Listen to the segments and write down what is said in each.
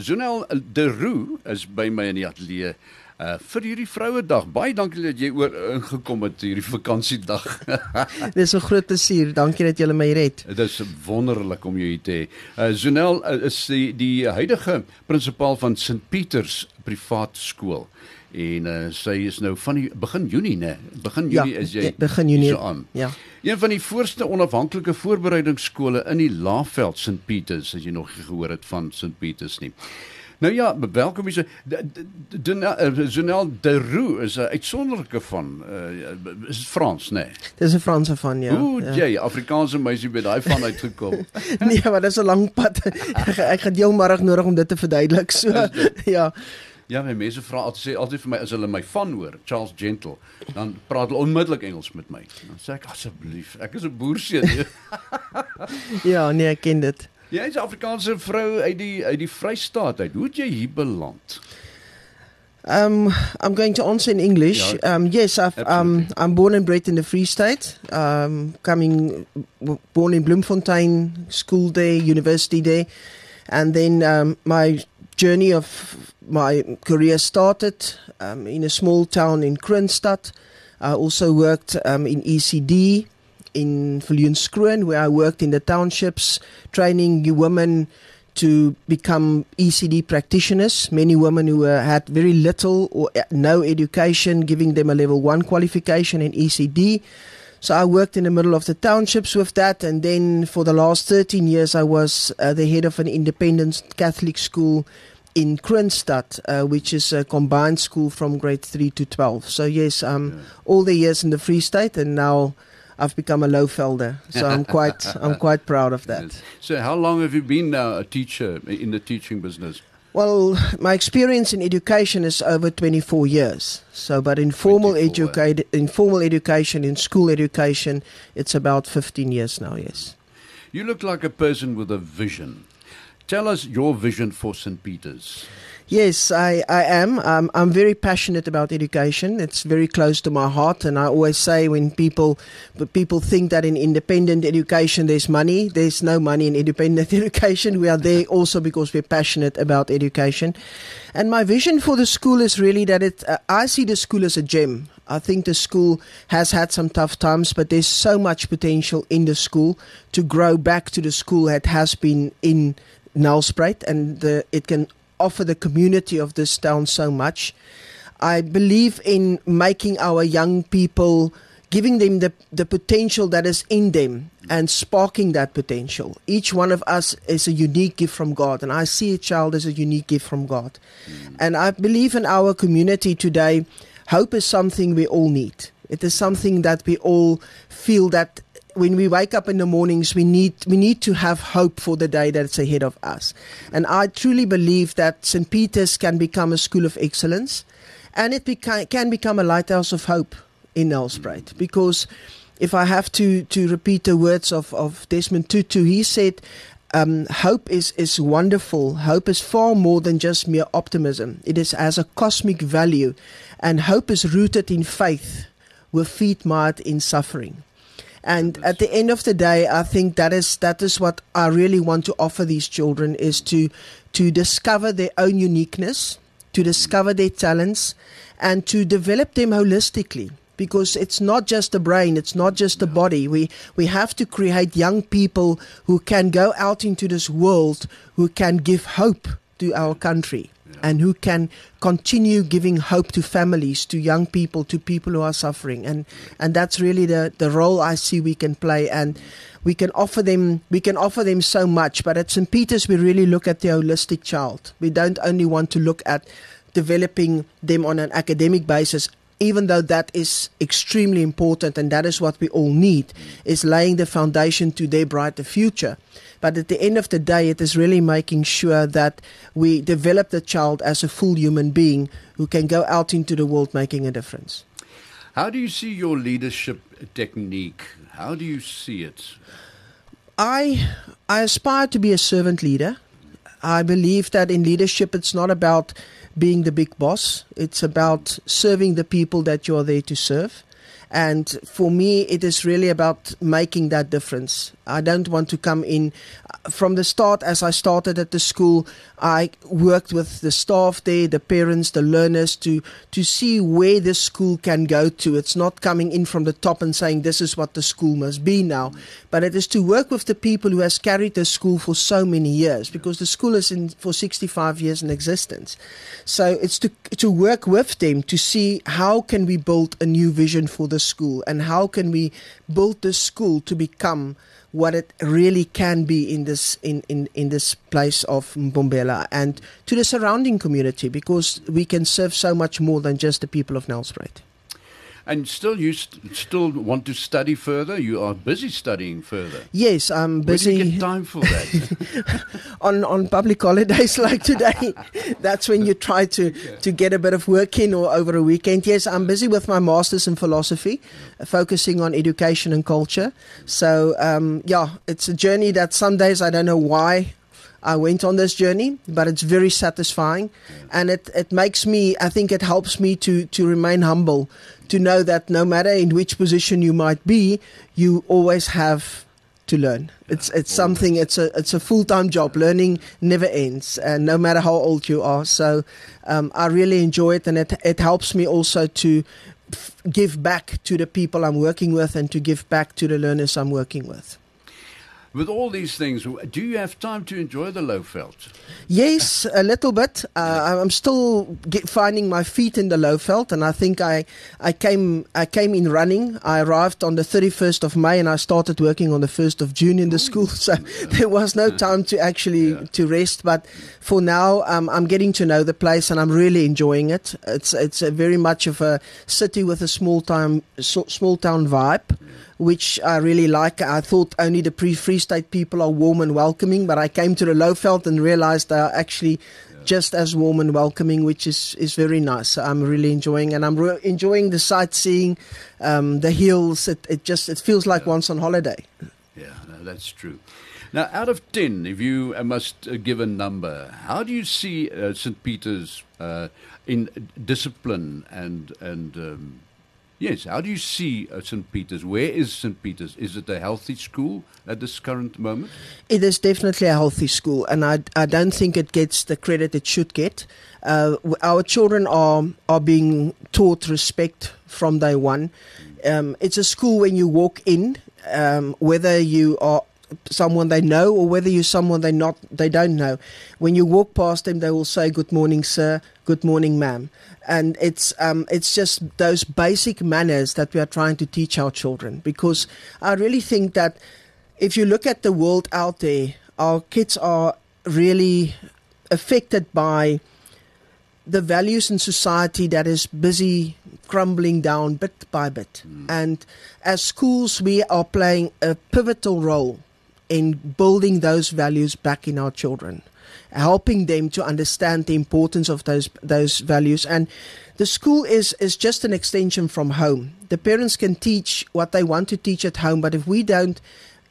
Zonel De Roo is by my in die ateljee. Uh vir hierdie Vrouedag. Baie dankie dat jy oor ingekom het hierdie vakansiedag. Dis 'n groot plesier. Dankie dat jy my het. Dit is wonderlik om jou hier te hê. Uh Zonel uh, is die die huidige prinsipaal van St Pieters Privaat Skool en uh, sy is nou van die begin Junie nê. Begin Junie ja, is jy begin Junie so aan. Ja. Een van die voorste onafhanklike voorbereidingsskole in die Laagveld St Pieters, as jy nog gehoor het van St Pieters nie. Nou ja, welkom eh, de Roux is 'n uitsonderlike van uh, is Frans, nê? Nee. Dis 'n Franse van, ja. Hoe ja. jy Afrikaanse meisie by daai van uitgekom. nee, maar dis 'n lang pad. ek gaan jou môre nodig om dit te verduidelik. So ja. Ja, my mense vra altyd sê altyd vir my as hulle my van hoor, Charles Gentle, dan praat hulle onmiddellik Engels met my. Dan sê ek asseblief, ek is 'n boerseun. ja, nee, ek ken dit. Jy is 'n Afrikaanse vrou uit die uit die Vrystaat uit. Hoe het jy hier beland? Um, I'm going to answer in English. Ja, um, yes, I've, um, I'm born and bred in the Free State. Um, coming, born in Bloemfontein, school day, university day, and then um, my journey of my career started um, in a small town in Kroonstad. I also worked um, in ECD in Viljoenskroon, where I worked in the townships, training women to become ECD practitioners. Many women who had very little or uh, no education, giving them a level one qualification in ECD. So I worked in the middle of the townships with that, and then for the last 13 years, I was uh, the head of an independent Catholic school in Kroonstad, uh, which is a combined school from grade 3 to 12. So, yes, um, yeah. all the years in the Free State, and now I've become a Lowvelder. So, I'm quite, I'm quite proud of that. So, how long have you been now a teacher in the teaching business? Well, my experience in education is over 24 years. So, but in formal, educa- in formal education, in school education, it's about 15 years now, yes. You look like a person with a vision. Tell us your vision for St. Peter's. Yes, I, I am. Um, I'm very passionate about education. It's very close to my heart, and I always say when people people think that in independent education there's money, there's no money in independent education. We are there also because we're passionate about education. And my vision for the school is really that it. Uh, I see the school as a gem. I think the school has had some tough times, but there's so much potential in the school to grow back to the school that has been in Nelspruit, and the, it can offer the community of this town so much. I believe in making our young people, giving them the, the potential that is in them and sparking that potential. Each one of us is a unique gift from God, and I see a child as a unique gift from God. Mm. And I believe in our community today, hope is something we all need. It is something that we all feel that when we wake up in the mornings, we need we need to have hope for the day that's ahead of us. And I truly believe that St. Peter's can become a school of excellence, and it beca- can become a lighthouse of hope in Nelspruit. Because if I have to to repeat the words of of Desmond Tutu, he said. Um, hope is, is wonderful. Hope is far more than just mere optimism. It is as a cosmic value, and hope is rooted in faith with feet marred in suffering. And at the end of the day, I think that is that is what I really want to offer these children is to to discover their own uniqueness, to discover their talents, and to develop them holistically. Because it's not just the brain, it's not just the body. We we have to create young people who can go out into this world, who can give hope to our country and who can continue giving hope to families, to young people, to people who are suffering. And, and that's really the, the role I see we can play. And we can offer them we can offer them so much. But at St. Peter's we really look at the holistic child. We don't only want to look at developing them on an academic basis even though that is extremely important and that is what we all need, is laying the foundation to their brighter future. But at the end of the day, it is really making sure that we develop the child as a full human being who can go out into the world making a difference. How do you see your leadership technique? How do you see it? I I aspire to be a servant leader. I believe that in leadership it's not about being the big boss. It's about serving the people that you are there to serve. And for me, it is really about making that difference. I don't want to come in from the start. As I started at the school, I worked with the staff there, the parents, the learners to to see where the school can go to. It's not coming in from the top and saying this is what the school must be now, but it is to work with the people who has carried the school for so many years because the school is in for 65 years in existence. So it's to to work with them to see how can we build a new vision for the school and how can we build the school to become what it really can be in this in, in, in this place of Mbombela and to the surrounding community because we can serve so much more than just the people of Nelspruit. And still, you st- still want to study further. You are busy studying further. Yes, I'm busy. Where do you get time for that? on on public holidays like today, that's when you try to to get a bit of work in or over a weekend. Yes, I'm busy with my masters in philosophy, uh, focusing on education and culture. So um, yeah, it's a journey that some days I don't know why I went on this journey, but it's very satisfying, and it, it makes me. I think it helps me to to remain humble, to know that no matter in which position you might be, you always have to learn. It's it's something. It's a it's a full time job. Learning never ends, and no matter how old you are. So um, I really enjoy it, and it it helps me also to f- give back to the people I'm working with, and to give back to the learners I'm working with. With all these things, do you have time to enjoy the Lowveld? Yes, a little bit. Uh, I'm still get, finding my feet in the Lowveld, and I think I, I came I came in running. I arrived on the 31st of May, and I started working on the 1st of June in the school. So there was no time to actually Yeah. to rest. But for now, um, I'm getting to know the place, and I'm really enjoying it. It's it's a very much of a city with a small town small town vibe which I really like. I thought only the pre Free State people are warm and welcoming, but I came to the Lowveld and realized they are actually just as warm and welcoming, which is, is very nice. So I'm really enjoying, and I'm re- enjoying the sightseeing, um, the hills. It, it just it feels like once on holiday. Yeah, no, that's true. Now, out of 10, if you uh, must uh, give a number, how do you see uh, St. Peter's uh, in discipline and, and um, yes, how do you see uh, St. Peter's? Where is St. Peter's? Is it a healthy school at this current moment? It is definitely a healthy school, and I, I don't think it gets the credit it should get. Uh, our children are are being taught respect from day one. Um, it's a school when you walk in, um, whether you are someone they know or whether you're someone they not they don't know. When you walk past them, they will say "Good morning, sir." "Good morning, ma'am." And it's um, it's just those basic manners that we are trying to teach our children because I really think that if you look at the world out there, our kids are really affected by the values in society that is busy crumbling down bit by bit. And as schools, we are playing a pivotal role in building those values back in our children, helping them to understand the importance of those those values. And the school is is just an extension from home. The parents can teach what they want to teach at home, but if we don't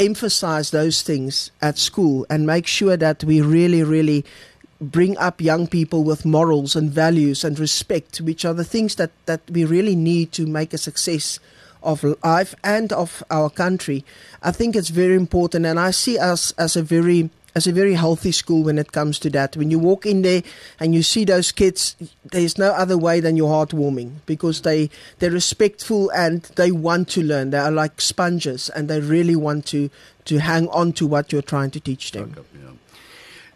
emphasize those things at school and make sure that we really, really bring up young people with morals and values and respect, which are the things that, that we really need to make a success of life and of our country. I think it's very important, and I see us as a very as a very healthy school when it comes to that. When you walk in there and you see those kids, there's no other way than your heart warming because they they're respectful and they want to learn. They are like sponges and they really want to to hang on to what you're trying to teach them. Okay, yeah.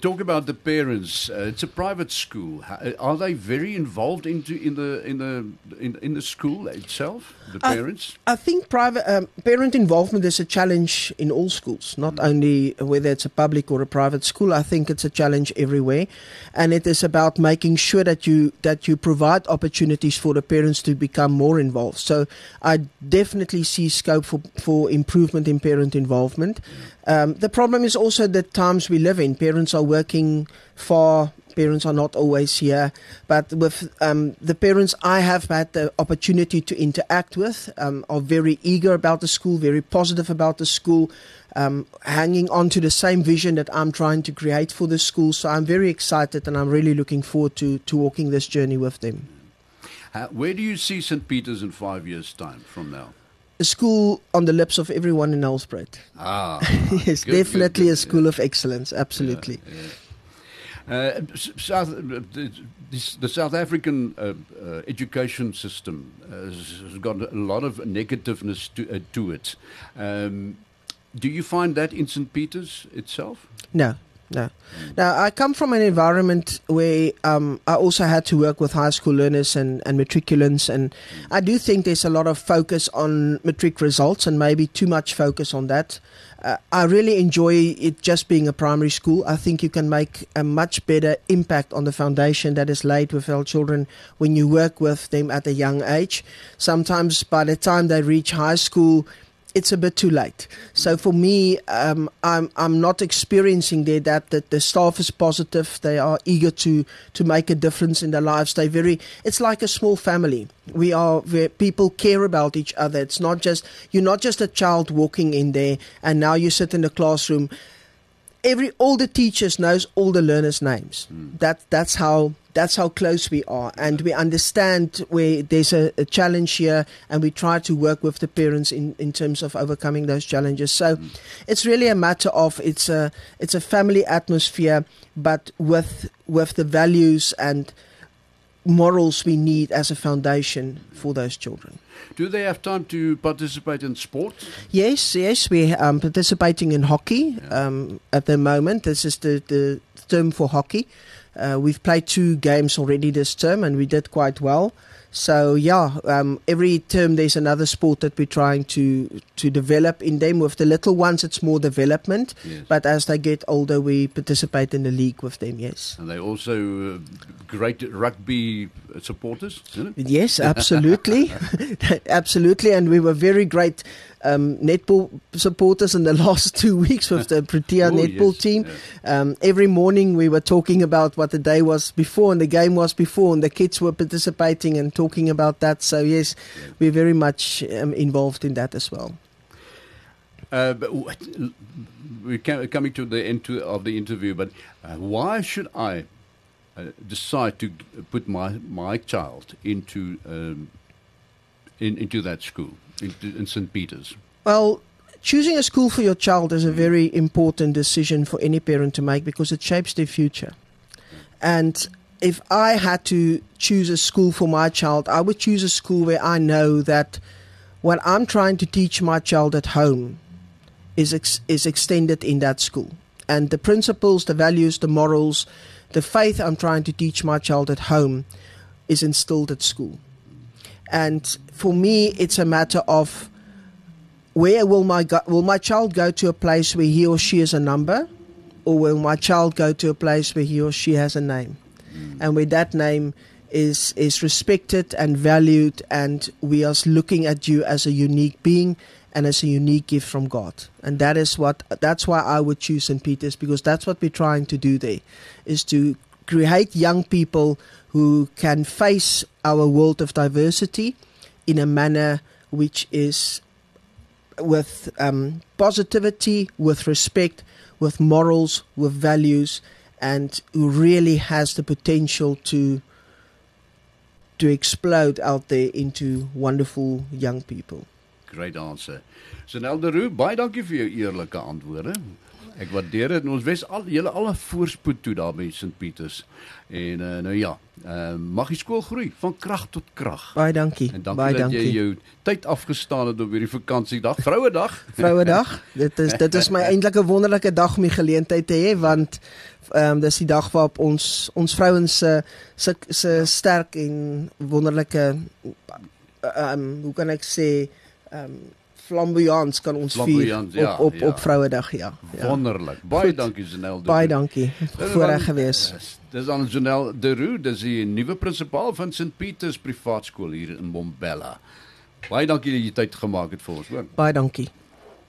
Talk about the parents. Uh, it's a private school. Uh, Are they very involved into in the in the in, in the school itself? The parents. I think private um, parent involvement is a challenge in all schools, not only whether it's a public or a private school. I think it's a challenge everywhere, and it is about making sure that you that you provide opportunities for the parents to become more involved. So I definitely see scope for for improvement in parent involvement. Um, the problem is also the times we live in. Parents are working far. Parents are not always here, but with um, the parents I have had the opportunity to interact with um, are very eager about the school, very positive about the school, um, hanging on to the same vision that I'm trying to create for the school. So I'm very excited, and I'm really looking forward to to walking this journey with them. How, where do you see St. Peter's in five years' time from now? A school on the lips of everyone in Nelspruit. Ah. yes, good, definitely good, a school of excellence. Absolutely. Uh, s- South, uh, the, this- the South African uh, uh, education system has, has got a lot of negativeness to, uh, to it. Um, do you find that in St. Peter's itself? No, no. Now, I come from an environment where um, I also had to work with high school learners and, and matriculants, and I do think there's a lot of focus on matric results and maybe too much focus on that. Uh, I really enjoy it just being a primary school. I think you can make a much better impact on the foundation that is laid with our children when you work with them at a young age. Sometimes by the time they reach high school, it's a bit too late. So for me, um, I'm I'm not experiencing there that that the staff is positive. They are eager to to make a difference in their lives. They very. It's like a small family. We are where people care about each other. It's not just you're not just a child walking in there and now you sit in the classroom. Every all the teachers knows all the learners' names. That that's how that's how close we are, and we understand where there's a, a challenge here, and we try to work with the parents in, in terms of overcoming those challenges. So, it's really a matter of it's a it's a family atmosphere, but with with the values and morals we need as a foundation for those children. Do they have time to participate in sports? Yes, yes, we're um, participating in hockey um, at the moment. This is the, the term for hockey. Uh, we've played two games already this term and we did quite well. So yeah, um, every term there's another sport that we're trying to to develop in them. With the little ones, it's more development, Yes. but as they get older, we participate in the league with them. Yes. And they also uh, great rugby supporters, isn't it? Yes, absolutely, absolutely, and we were very great um, netball supporters in the last two weeks with the Protea Oh, netball yes, team. yes. Um, every morning we were talking about what the day was before and the game was before, and the kids were participating and talking about that. So yes, we're very much um, involved in that as well. Uh, but what, we're coming to the end to, of the interview, but uh, why should I uh, decide to put my my child into um, in, into that school into, in St. Peter's? Well, choosing a school for your child is a very important decision for any parent to make because it shapes their future. And if I had to choose a school for my child, I would choose a school where I know that what I'm trying to teach my child at home is ex- is extended in that school. And the principles, the values, the morals, the faith I'm trying to teach my child at home is instilled at school. And for me, it's a matter of where will my go- will my child go to a place where he or she is a number, or will my child go to a place where he or she has a name, mm. and where that name is is respected and valued, and we are looking at you as a unique being and as a unique gift from God, and that is what that's why I would choose St. Peter's because that's what we're trying to do there, is to create young people who can face our world of diversity in a manner which is with um, positivity, with respect, with morals, with values, and who really has the potential to to explode out there into wonderful young people. Great answer. Sonel de Roux, baie dankie vir jou eerlike antwoorde. Ek waardeer dit. En Ons wens al julle alle voorspoed toe daar by St. Pieters. En uh, nou ja, uh, mag die skool groei van krag tot krag. Baie dankie. En dankie Baie dat jy dankie. jou tyd afgestaan het op hierdie vakansiedag, Vrouedag. Vrouedag. Dit is dit is my eintlik 'n wonderlike dag om die geleentheid te hê want ehm um, dis die dag waarop ons ons vrouens se se se sterk en wonderlike ehm um, hoe kan ek sê ehm um, flamboyance kan ons vier Flamboyant, op ja, op ja. op Vrouedag ja. ja. Wonderlik. Baie Goed. dankie de Baie dankie. Voorreg gewees. Dis- aan Janelle De Roux, dis die nuwe prinsipaal van St Pieters Privaat Skool hier in Bombella. Baie dankie dat jy tyd gemaak het vir ons, hoor. Baie dankie.